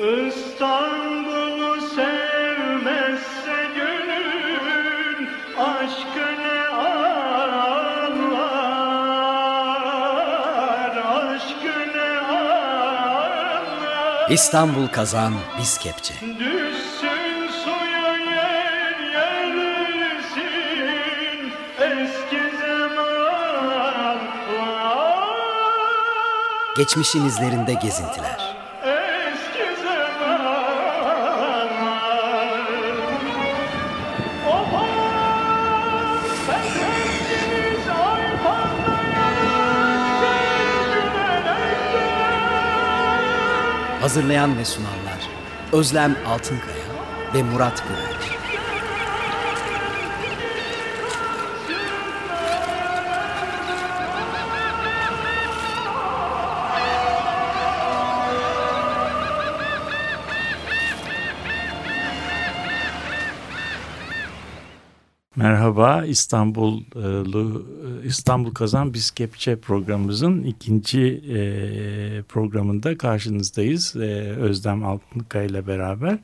İstanbul'u sevmezse gönül aşkı ne anlar aşkı ne anlar İstanbul kazan biz kepçe. Düşsün suya yer yersin eski zamanlar Geçmişin izlerinde gezintiler. Hazırlayan ve sunanlar Özlem Altınkaya ve Murat Güvenç. Merhaba İstanbullu İstanbul Kazan Biz Kepçe programımızın ikinci e, programında karşınızdayız e, Özlem Altınkaya ile beraber.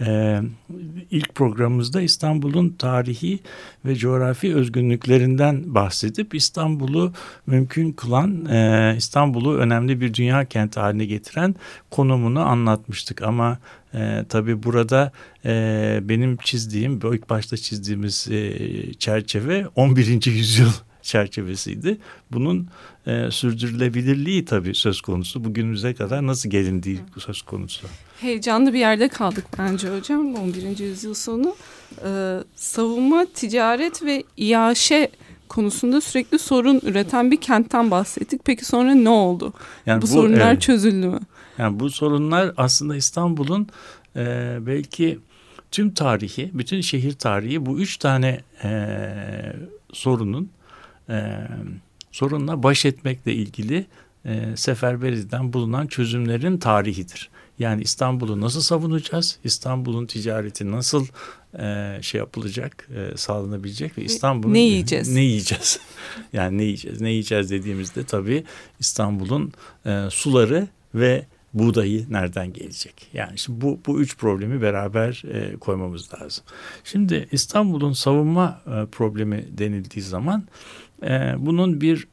E, ilk programımızda İstanbul'un tarihi ve coğrafi özgünlüklerinden bahsedip İstanbul'u mümkün kılan e, İstanbul'u önemli bir dünya kenti haline getiren konumunu anlatmıştık ama e, tabii burada e, benim çizdiğim, ilk başta çizdiğimiz e, çerçeve 11. yüzyıl çerçevesiydi. Bunun e, sürdürülebilirliği tabii söz konusu. Bugünümüze kadar nasıl gelindiği söz konusu. Heyecanlı bir yerde kaldık bence hocam 11. yüzyıl sonu. Ee, savunma, ticaret ve iaşe konusunda sürekli sorun üreten bir kentten bahsettik. Peki sonra ne oldu? Yani bu, sorunlar evet. çözüldü mü? Yani bu sorunlar aslında İstanbul'un e, belki tüm tarihi, bütün şehir tarihi bu üç tane e, sorunun e, sorunla baş etmekle ilgili e, seferberiden bulunan çözümlerin tarihidir. Yani İstanbul'u nasıl savunacağız? İstanbul'un ticareti nasıl e, şey yapılacak, e, sağlanabilecek ve İstanbul'un ne yiyeceğiz? Ne yiyeceğiz? yani ne yiyeceğiz? Ne yiyeceğiz dediğimizde tabii İstanbul'un e, suları ve buğdayı nereden gelecek? Yani şimdi bu bu üç problemi beraber e, koymamız lazım. Şimdi İstanbul'un savunma e, problemi denildiği zaman e, bunun bir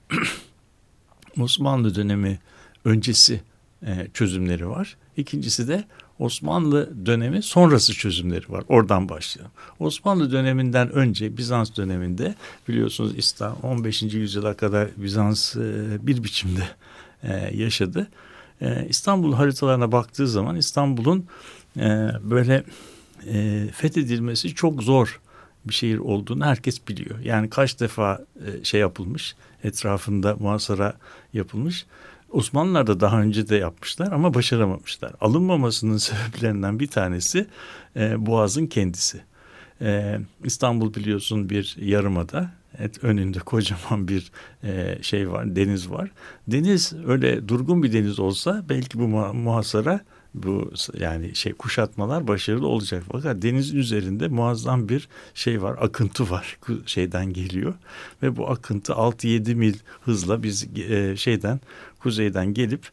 Osmanlı dönemi öncesi e, çözümleri var. İkincisi de Osmanlı dönemi sonrası çözümleri var. Oradan başlayalım. Osmanlı döneminden önce Bizans döneminde biliyorsunuz İstanbul 15. yüzyıla kadar Bizans e, bir biçimde e, yaşadı. E, İstanbul haritalarına baktığı zaman İstanbul'un e, böyle e, fethedilmesi çok zor bir şehir olduğunu herkes biliyor. Yani kaç defa e, şey yapılmış, etrafında muhasara yapılmış. Osmanlılar da daha önce de yapmışlar ama başaramamışlar. Alınmamasının sebeplerinden bir tanesi e, Boğaz'ın kendisi. E, İstanbul biliyorsun bir yarımada. Evet, önünde kocaman bir e, şey var, deniz var. Deniz öyle durgun bir deniz olsa belki bu muhasara bu yani şey kuşatmalar başarılı olacak. Fakat denizin üzerinde muazzam bir şey var, akıntı var şeyden geliyor ve bu akıntı 6-7 mil hızla biz e, şeyden kuzeyden gelip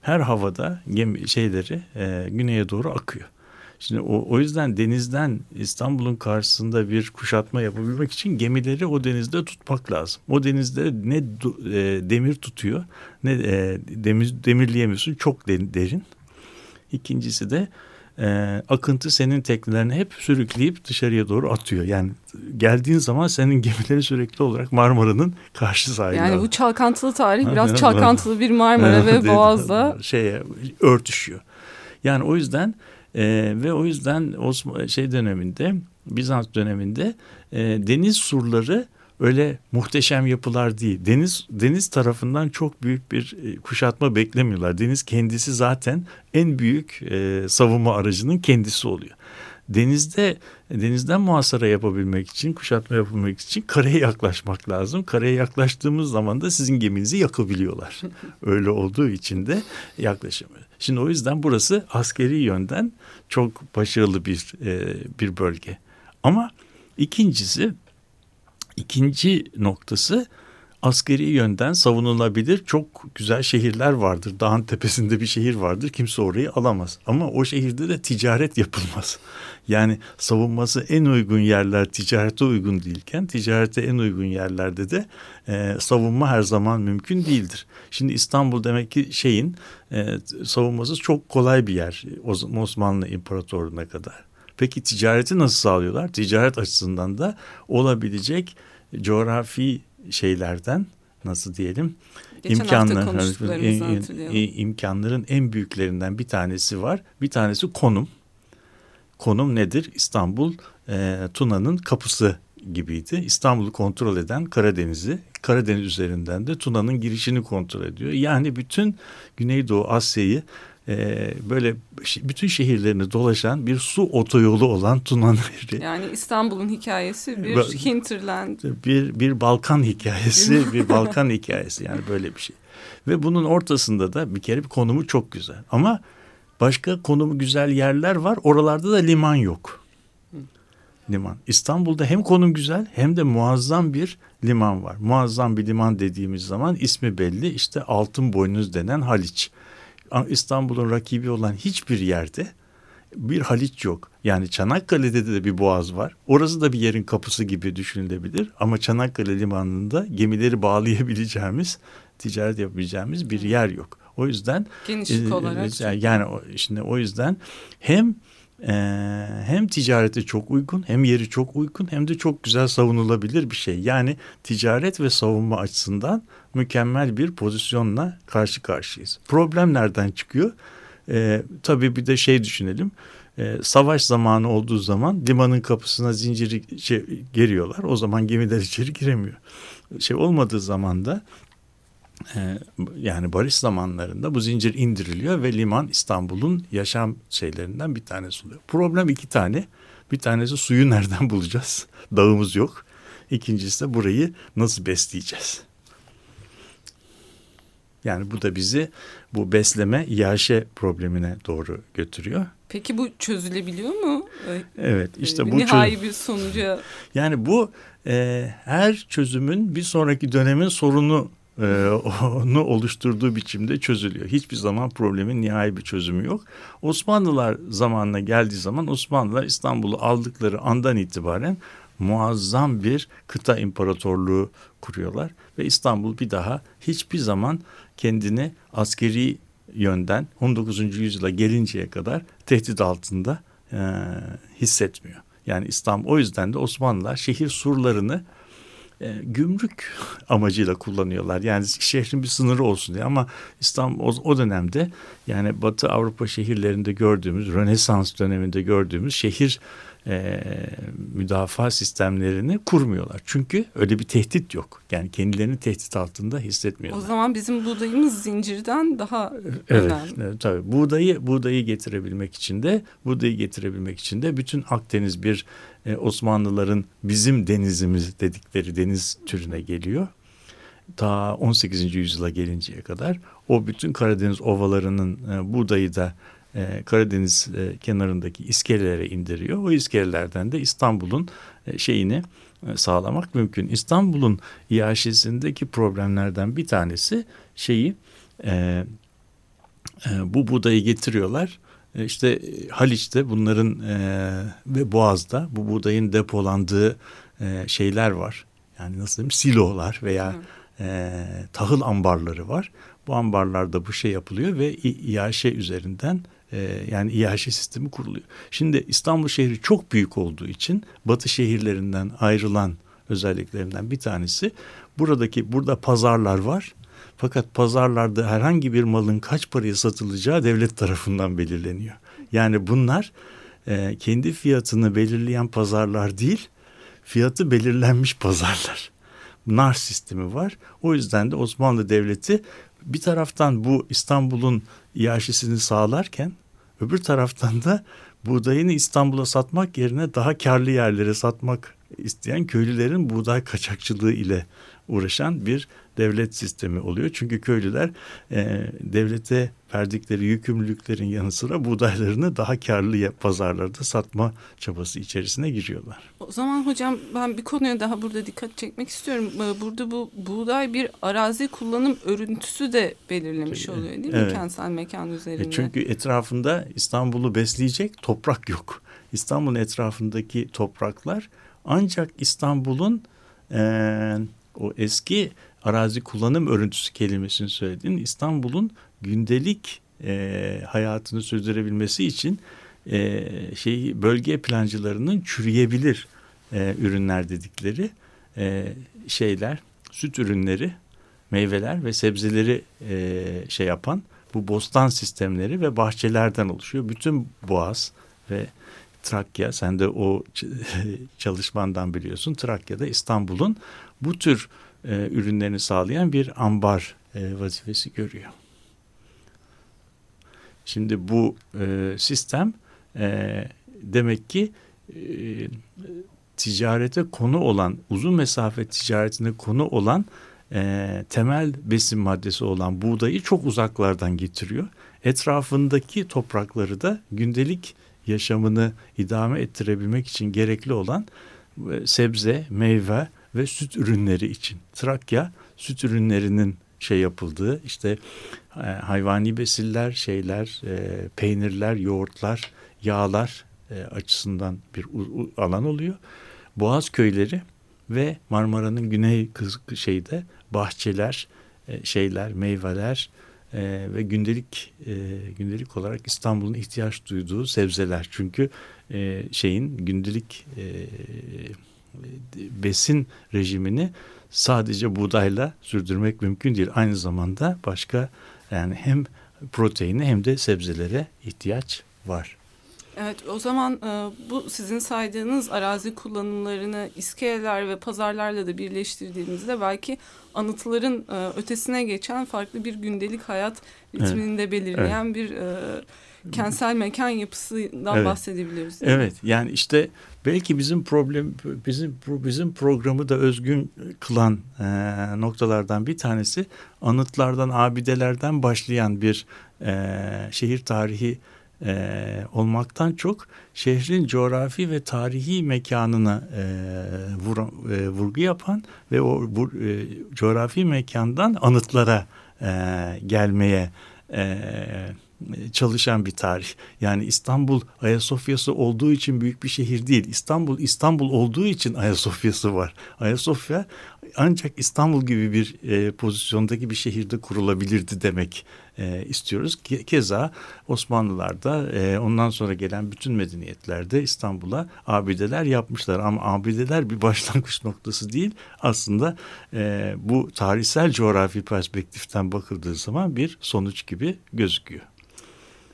her havada gemi şeyleri e, güneye doğru akıyor. Şimdi o, o yüzden denizden İstanbul'un karşısında bir kuşatma yapabilmek için gemileri o denizde tutmak lazım. O denizde ne e, demir tutuyor ne e, demir, demirleyemiyorsun çok derin. İkincisi de e, akıntı senin teknelerini hep sürükleyip dışarıya doğru atıyor. Yani geldiğin zaman senin gemileri sürekli olarak Marmara'nın karşı sahili. Yani bu çalkantılı tarih biraz çalkantılı bir Marmara ve Boğaz'la şeye örtüşüyor. Yani o yüzden e, ve o yüzden Osman şey döneminde Bizans döneminde e, deniz surları öyle muhteşem yapılar değil. Deniz deniz tarafından çok büyük bir e, kuşatma beklemiyorlar. Deniz kendisi zaten en büyük e, savunma aracının kendisi oluyor. Denizde denizden muhasara yapabilmek için, kuşatma yapabilmek için kareye yaklaşmak lazım. Kareye yaklaştığımız zaman da sizin geminizi yakabiliyorlar. Öyle olduğu için de yaklaşamıyor. Şimdi o yüzden burası askeri yönden çok başarılı bir e, bir bölge. Ama ikincisi ikinci noktası askeri yönden savunulabilir çok güzel şehirler vardır. Dağın tepesinde bir şehir vardır. Kimse orayı alamaz. Ama o şehirde de ticaret yapılmaz. Yani savunması en uygun yerler ticarete uygun değilken ticarete en uygun yerlerde de e, savunma her zaman mümkün değildir. Şimdi İstanbul demek ki şeyin e, savunması çok kolay bir yer Osmanlı İmparatorluğu'na kadar. Peki ticareti nasıl sağlıyorlar? Ticaret açısından da olabilecek coğrafi şeylerden nasıl diyelim Geçen imkanlar, hani, imkanların en büyüklerinden bir tanesi var. Bir tanesi konum. Konum nedir? İstanbul e, Tuna'nın kapısı gibiydi. İstanbul'u kontrol eden Karadeniz'i, Karadeniz üzerinden de Tuna'nın girişini kontrol ediyor. Yani bütün Güneydoğu Asya'yı e, böyle bütün şehirlerini dolaşan bir su otoyolu olan Tuna Nehri. Yani İstanbul'un hikayesi bir hinterland. Bir, bir Balkan hikayesi, bir Balkan hikayesi yani böyle bir şey. Ve bunun ortasında da bir kere bir konumu çok güzel. Ama başka konumu güzel yerler var. Oralarda da liman yok. Liman. İstanbul'da hem konum güzel hem de muazzam bir liman var. Muazzam bir liman dediğimiz zaman ismi belli. İşte Altın Boynuz denen Haliç. İstanbul'un rakibi olan hiçbir yerde bir Haliç yok. Yani Çanakkale'de de bir boğaz var. Orası da bir yerin kapısı gibi düşünülebilir. Ama Çanakkale limanında gemileri bağlayabileceğimiz, ticaret yapabileceğimiz bir yer yok. O yüzden genişlik e, olarak yani şimdi o yüzden hem e, hem ticarete çok uygun hem yeri çok uygun hem de çok güzel savunulabilir bir şey. Yani ticaret ve savunma açısından mükemmel bir pozisyonla karşı karşıyayız. Problem nereden çıkıyor? E, tabii bir de şey düşünelim. E, savaş zamanı olduğu zaman limanın kapısına zinciri şey, geriyorlar. O zaman gemiler içeri giremiyor. Şey olmadığı zaman da e, yani barış zamanlarında bu zincir indiriliyor ve liman İstanbul'un yaşam şeylerinden bir tanesi oluyor. Problem iki tane. Bir tanesi suyu nereden bulacağız? Dağımız yok. İkincisi de burayı nasıl besleyeceğiz? Yani bu da bizi bu besleme iaşe problemine doğru götürüyor. Peki bu çözülebiliyor mu? Evet işte bu nihai bir sonuca. Yani bu e, her çözümün bir sonraki dönemin sorunu e, onu oluşturduğu biçimde çözülüyor. Hiçbir zaman problemin nihai bir çözümü yok. Osmanlılar zamanına geldiği zaman Osmanlılar İstanbul'u aldıkları andan itibaren muazzam bir kıta imparatorluğu kuruyorlar ve İstanbul bir daha hiçbir zaman kendini askeri yönden 19. yüzyıla gelinceye kadar tehdit altında e, hissetmiyor. Yani İstanbul o yüzden de Osmanlılar şehir surlarını e, gümrük amacıyla kullanıyorlar. Yani şehrin bir sınırı olsun diye ama İstanbul o, o dönemde yani Batı Avrupa şehirlerinde gördüğümüz Rönesans döneminde gördüğümüz şehir e, müdafaa sistemlerini kurmuyorlar. Çünkü öyle bir tehdit yok. Yani kendilerini tehdit altında hissetmiyorlar. O zaman bizim buğdayımız zincirden daha evet, önemli. Evet, tabii. Buğdayı, buğdayı getirebilmek için de buğdayı getirebilmek için de bütün Akdeniz bir e, Osmanlıların bizim denizimiz dedikleri deniz türüne geliyor. Ta 18. yüzyıla gelinceye kadar o bütün Karadeniz ovalarının e, buğdayı da e, Karadeniz e, kenarındaki iskelelere indiriyor. O iskelelerden de İstanbul'un e, şeyini e, sağlamak mümkün. İstanbul'un iaşesindeki problemlerden bir tanesi şeyi e, e, bu buğdayı getiriyorlar. E, işte Haliç'te bunların e, ve Boğaz'da bu buğdayın depolandığı e, şeyler var. Yani nasıl diyeyim silolar veya e, tahıl ambarları var. Bu ambarlarda bu şey yapılıyor ve iaşe üzerinden e, yani İHŞ sistemi kuruluyor. Şimdi İstanbul şehri çok büyük olduğu için batı şehirlerinden ayrılan özelliklerinden bir tanesi buradaki burada pazarlar var. Fakat pazarlarda herhangi bir malın kaç paraya satılacağı devlet tarafından belirleniyor. Yani bunlar e, kendi fiyatını belirleyen pazarlar değil, fiyatı belirlenmiş pazarlar. Nar sistemi var. O yüzden de Osmanlı Devleti bir taraftan bu İstanbul'un iaşesini sağlarken Öbür taraftan da buğdayını İstanbul'a satmak yerine daha karlı yerlere satmak isteyen köylülerin buğday kaçakçılığı ile uğraşan bir devlet sistemi oluyor. Çünkü köylüler e, devlete verdikleri yükümlülüklerin yanı sıra buğdaylarını daha karlı pazarlarda satma çabası içerisine giriyorlar. O zaman hocam ben bir konuya daha burada dikkat çekmek istiyorum. Ee, burada bu buğday bir arazi kullanım örüntüsü de belirlemiş oluyor değil mi evet. kentsel mekan e, üzerinde? Çünkü etrafında İstanbul'u besleyecek toprak yok. İstanbul'un etrafındaki topraklar ancak İstanbul'un e, o eski arazi kullanım örüntüsü kelimesini söyledin. İstanbul'un gündelik e, hayatını sürdürebilmesi için e, şey bölge plancılarının çürüyebilir e, ürünler dedikleri e, şeyler, süt ürünleri, meyveler ve sebzeleri e, şey yapan bu bostan sistemleri ve bahçelerden oluşuyor. Bütün Boğaz ve Trakya, sen de o çalışmandan biliyorsun. Trakya'da İstanbul'un bu tür e, ürünlerini sağlayan bir ambar e, vazifesi görüyor. Şimdi bu e, sistem e, demek ki e, ticarete konu olan, uzun mesafe ticaretine konu olan e, temel besin maddesi olan buğdayı çok uzaklardan getiriyor. Etrafındaki toprakları da gündelik yaşamını idame ettirebilmek için gerekli olan e, sebze, meyve ve süt ürünleri için. Trakya süt ürünlerinin şey yapıldığı işte e, hayvani besiller, şeyler, e, peynirler, yoğurtlar, yağlar e, açısından bir alan oluyor. Boğaz köyleri ve Marmara'nın güney kız şeyde bahçeler, şeyler, meyveler ve gündelik gündelik olarak İstanbul'un ihtiyaç duyduğu sebzeler. Çünkü şeyin gündelik besin rejimini sadece buğdayla sürdürmek mümkün değil. Aynı zamanda başka yani hem proteini hem de sebzelere ihtiyaç var. Evet o zaman e, bu sizin saydığınız arazi kullanımlarını iskeleler ve pazarlarla da birleştirdiğimizde belki anıtların e, ötesine geçen farklı bir gündelik hayat ritmini de belirleyen evet. bir e, kentsel mekan yapısından evet. bahsedebiliriz. Evet yani işte belki bizim problem bizim bizim programı da özgün kılan e, noktalardan bir tanesi anıtlardan abidelerden başlayan bir e, şehir tarihi e, olmaktan çok şehrin coğrafi ve tarihi mekanına e, vur, e, vurgu yapan ve o bu, e, coğrafi mekandan anıtlara e, gelmeye e, çalışan bir tarih. Yani İstanbul Ayasofya'sı olduğu için büyük bir şehir değil. İstanbul İstanbul olduğu için Ayasofya'sı var. Ayasofya ancak İstanbul gibi bir e, pozisyondaki bir şehirde kurulabilirdi demek e, istiyoruz. Ke keza Osmanlılar'da e, ondan sonra gelen bütün medeniyetlerde İstanbul'a abideler yapmışlar. Ama abideler bir başlangıç noktası değil. Aslında e, bu tarihsel coğrafi perspektiften bakıldığı zaman bir sonuç gibi gözüküyor.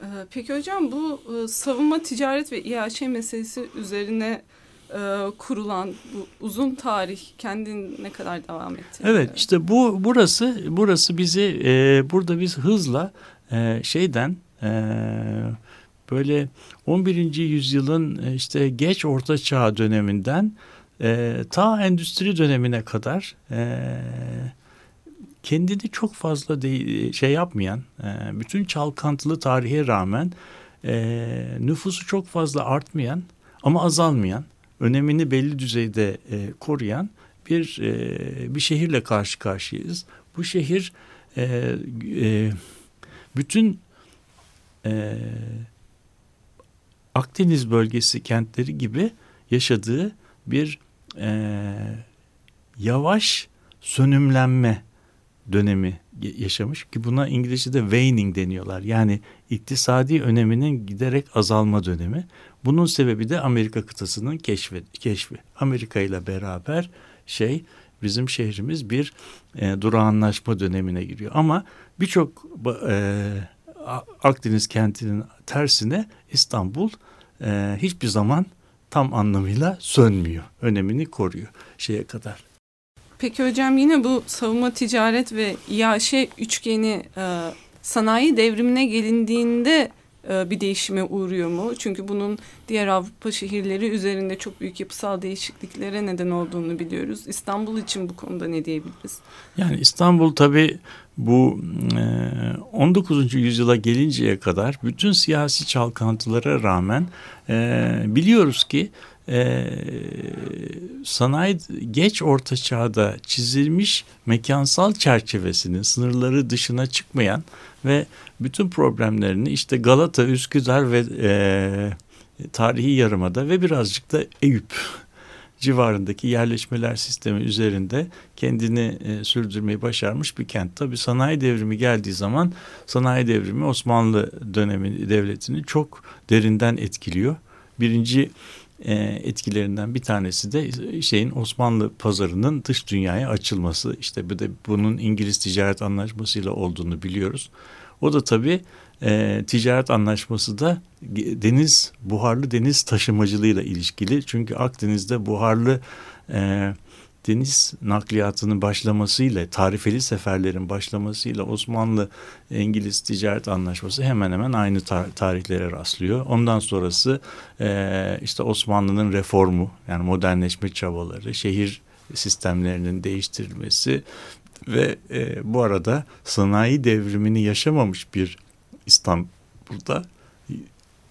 Ee, peki hocam bu e, savunma ticaret ve İHŞ meselesi üzerine e, kurulan bu uzun tarih kendin ne kadar devam etti? Evet işte bu burası burası bizi e, burada biz hızla e, şeyden e, böyle 11. yüzyılın e, işte geç orta çağ döneminden e, ta endüstri dönemine kadar e, kendini çok fazla de, şey yapmayan, e, bütün çalkantılı tarihe rağmen e, nüfusu çok fazla artmayan ama azalmayan, önemini belli düzeyde e, koruyan bir e, bir şehirle karşı karşıyayız. Bu şehir e, e, bütün e, Akdeniz bölgesi kentleri gibi yaşadığı bir e, yavaş sönümlenme dönemi yaşamış ki buna İngilizce'de waning deniyorlar. Yani iktisadi öneminin giderek azalma dönemi. Bunun sebebi de Amerika kıtasının keşfi. keşfi. Amerika ile beraber şey bizim şehrimiz bir e, durağanlaşma dönemine giriyor. Ama birçok e, Akdeniz kentinin tersine İstanbul e, hiçbir zaman tam anlamıyla sönmüyor. Önemini koruyor şeye kadar. Peki hocam yine bu savunma ticaret ve İAŞ üçgeni e, sanayi devrimine gelindiğinde e, bir değişime uğruyor mu? Çünkü bunun diğer Avrupa şehirleri üzerinde çok büyük yapısal değişikliklere neden olduğunu biliyoruz. İstanbul için bu konuda ne diyebiliriz? Yani İstanbul tabii bu 19. yüzyıla gelinceye kadar bütün siyasi çalkantılara rağmen biliyoruz ki sanayi geç orta çağda çizilmiş mekansal çerçevesinin sınırları dışına çıkmayan ve bütün problemlerini işte Galata, Üsküdar ve e, tarihi yarımada ve birazcık da Eyüp civarındaki yerleşmeler sistemi üzerinde kendini e, sürdürmeyi başarmış bir kent. Tabi sanayi devrimi geldiği zaman sanayi devrimi Osmanlı dönemi devletini çok derinden etkiliyor. Birinci e, etkilerinden bir tanesi de şeyin Osmanlı pazarının dış dünyaya açılması. İşte bir de bunun İngiliz ticaret anlaşmasıyla olduğunu biliyoruz. O da tabii e, ticaret anlaşması da deniz buharlı deniz taşımacılığıyla ilişkili. Çünkü Akdeniz'de buharlı e, deniz nakliyatının başlamasıyla, tarifeli seferlerin başlamasıyla Osmanlı İngiliz ticaret anlaşması hemen hemen aynı tar- tarihlere rastlıyor. Ondan sonrası e, işte Osmanlı'nın reformu yani modernleşme çabaları, şehir sistemlerinin değiştirilmesi ve e, bu arada sanayi devrimini yaşamamış bir İstanbul'da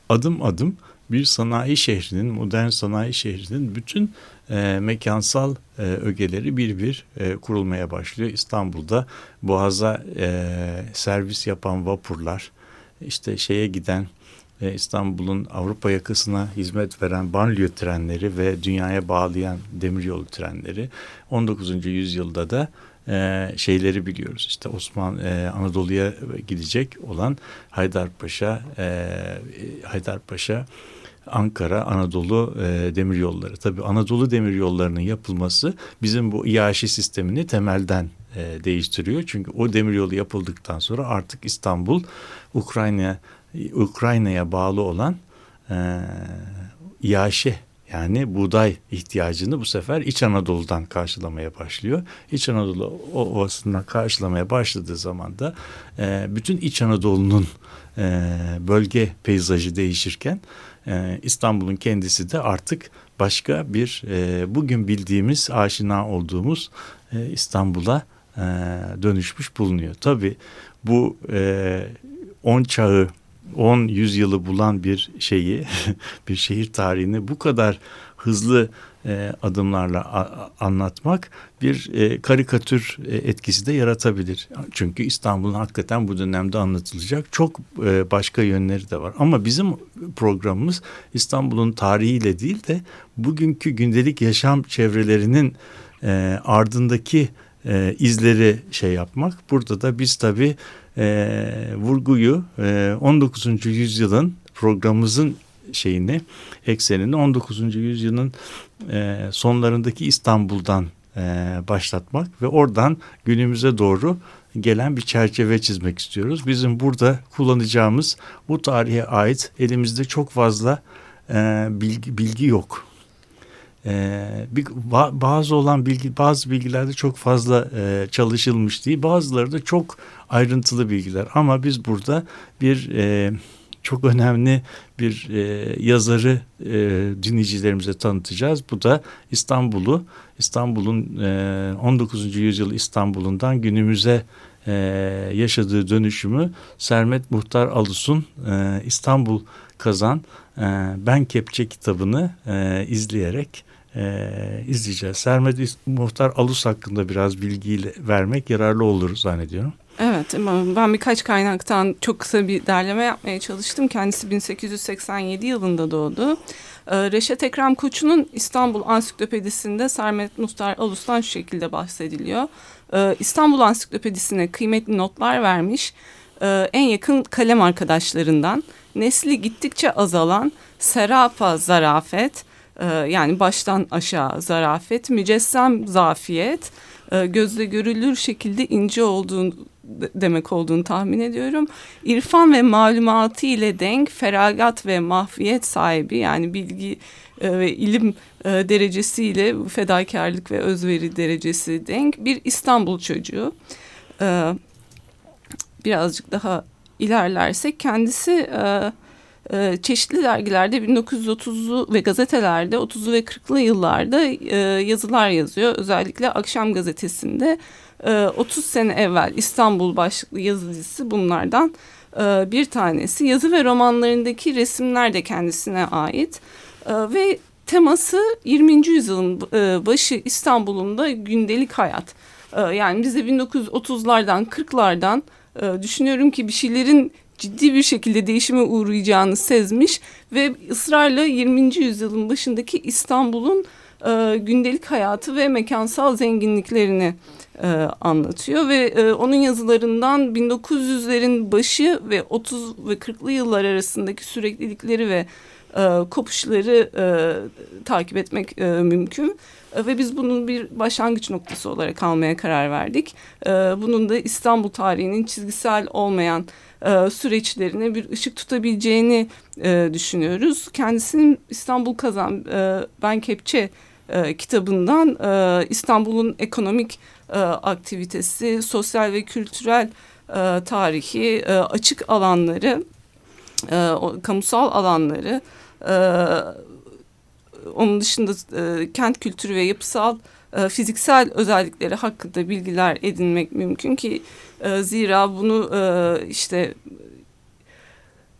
adım adım bir sanayi şehrinin, modern sanayi şehrinin bütün e, mekansal e, ögeleri bir bir e, kurulmaya başlıyor. İstanbul'da Boğaz'a e, servis yapan vapurlar, işte şeye giden e, İstanbul'un Avrupa yakasına hizmet veren banliyö trenleri ve dünyaya bağlayan demiryolu trenleri 19. yüzyılda da e, şeyleri biliyoruz. İşte Osman e, Anadolu'ya gidecek olan Haydarpaşa, e, Haydarpaşa Ankara, Anadolu e, demir yolları. Tabii Anadolu demir yollarının yapılması bizim bu İAŞi sistemini temelden e, değiştiriyor. Çünkü o demir yolu yapıldıktan sonra artık İstanbul Ukrayna Ukrayna'ya bağlı olan e, İAŞi yani buğday ihtiyacını bu sefer İç Anadolu'dan karşılamaya başlıyor. İç Anadolu Ovası'ndan karşılamaya başladığı zaman da e, bütün İç Anadolu'nun e, bölge peyzajı değişirken e, İstanbul'un kendisi de artık başka bir e, bugün bildiğimiz aşina olduğumuz e, İstanbul'a e, dönüşmüş bulunuyor. Tabii bu e, on çağı 10 yüzyılı bulan bir şeyi, bir şehir tarihini bu kadar hızlı e, adımlarla anlatmak bir e, karikatür e, etkisi de yaratabilir. Çünkü İstanbul'un hakikaten bu dönemde anlatılacak çok başka yönleri de var. Ama bizim programımız İstanbul'un tarihiyle değil de bugünkü gündelik yaşam çevrelerinin ardındaki izleri şey yapmak. Burada da biz tabii vurguyu e, 19. yüzyılın programımızın şeyini eksenini 19. yüzyılın e, sonlarındaki İstanbul'dan e, başlatmak ve oradan günümüze doğru gelen bir çerçeve çizmek istiyoruz. Bizim burada kullanacağımız bu tarihe ait elimizde çok fazla e, bilgi, bilgi yok. Ee, bir, bazı olan bilgi bazı bilgilerde çok fazla e, çalışılmış değil bazıları da çok ayrıntılı bilgiler ama biz burada bir e, çok önemli bir e, yazarı e, dinleyicilerimize tanıtacağız. Bu da İstanbul'u, İstanbul'un e, 19. yüzyıl İstanbul'undan günümüze e, yaşadığı dönüşümü Sermet Muhtar Alus'un e, İstanbul Kazan e, Ben Kepçe kitabını e, izleyerek e, izleyeceğiz. Sermet Muhtar Alus hakkında biraz bilgiyle vermek yararlı olur zannediyorum. Evet ben birkaç kaynaktan çok kısa bir derleme yapmaya çalıştım. Kendisi 1887 yılında doğdu. Ee, Reşet Ekrem Koçu'nun İstanbul Ansiklopedisinde Sermet Muhtar Alus'tan şu şekilde bahsediliyor. Ee, İstanbul Ansiklopedisine kıymetli notlar vermiş. En yakın kalem arkadaşlarından nesli gittikçe azalan serapa zarafet, e, yani baştan aşağı zarafet, mücessem zafiyet, e, gözle görülür şekilde ince olduğunu demek olduğunu tahmin ediyorum. İrfan ve malumatı ile denk, feragat ve mahfiyet sahibi yani bilgi e, ve ilim e, derecesiyle fedakarlık ve özveri derecesi denk bir İstanbul çocuğu. E, birazcık daha ilerlersek kendisi çeşitli dergilerde 1930'lu ve gazetelerde 30'lu ve 40'lı yıllarda e, yazılar yazıyor. Özellikle Akşam Gazetesi'nde e, 30 sene evvel İstanbul başlıklı yazı dizisi bunlardan e, bir tanesi. Yazı ve romanlarındaki resimler de kendisine ait e, ve teması 20. yüzyılın e, başı İstanbul'un gündelik hayat. E, yani biz de 1930'lardan 40'lardan e, düşünüyorum ki bir şeylerin ciddi bir şekilde değişime uğrayacağını sezmiş ve ısrarla 20. yüzyılın başındaki İstanbul'un e, gündelik hayatı ve mekansal zenginliklerini e, anlatıyor ve e, onun yazılarından 1900'lerin başı ve 30 ve 40'lı yıllar arasındaki süreklilikleri ve e, kopuşları e, takip etmek e, mümkün. E, ve biz bunun bir başlangıç noktası olarak almaya karar verdik. E, bunun da İstanbul tarihinin çizgisel olmayan e, süreçlerine bir ışık tutabileceğini düşünüyoruz. Kendisinin İstanbul Kazan, e, Ben Kepçe kitabından İstanbul'un ekonomik aktivitesi, sosyal ve kültürel tarihi, açık alanları, e, o, kamusal alanları, e, onun dışında e, kent kültürü ve yapısal e, fiziksel özellikleri hakkında bilgiler edinmek mümkün ki e, zira bunu e, işte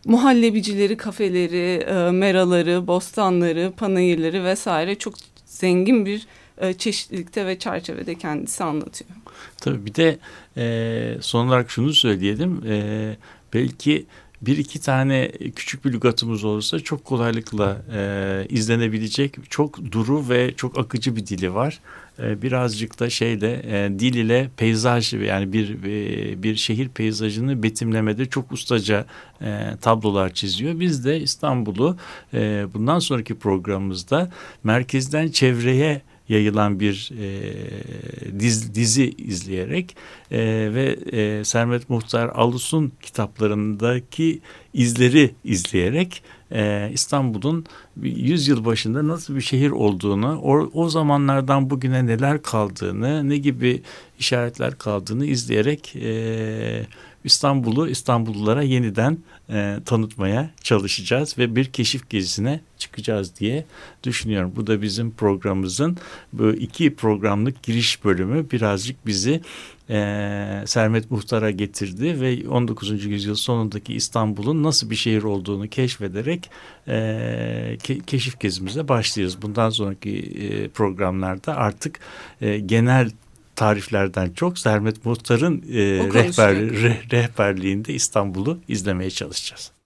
muhallebicileri, kafeleri, e, meraları, bostanları, panayırları vesaire çok zengin bir e, çeşitlilikte ve çerçevede kendisi anlatıyor. Tabii bir de e, son olarak şunu söyleyelim. E, belki bir iki tane küçük bir lügatımız olursa çok kolaylıkla e, izlenebilecek çok duru ve çok akıcı bir dili var. E, birazcık da şeyde e, dil ile peyzaj yani bir e, bir şehir peyzajını betimlemede çok ustaca e, tablolar çiziyor. Biz de İstanbul'u e, bundan sonraki programımızda merkezden çevreye yayılan bir e, diz, dizi izleyerek e, ve e, Sermet Muhtar Alus'un kitaplarındaki izleri izleyerek e, İstanbul'un 100 yıl başında nasıl bir şehir olduğunu, o, o zamanlardan bugüne neler kaldığını, ne gibi işaretler kaldığını izleyerek e, İstanbul'u İstanbullulara yeniden e, tanıtmaya çalışacağız ve bir keşif gezisine çıkacağız diye düşünüyorum. Bu da bizim programımızın bu iki programlık giriş bölümü birazcık bizi e, Sermet Muhtar'a getirdi ve 19. yüzyıl sonundaki İstanbul'un nasıl bir şehir olduğunu keşfederek e, ke, keşif gezimize başlıyoruz. Bundan sonraki e, programlarda artık e, genel tariflerden çok Sermet Muhtar'ın e, rehber, re, rehberliğinde İstanbul'u izlemeye çalışacağız.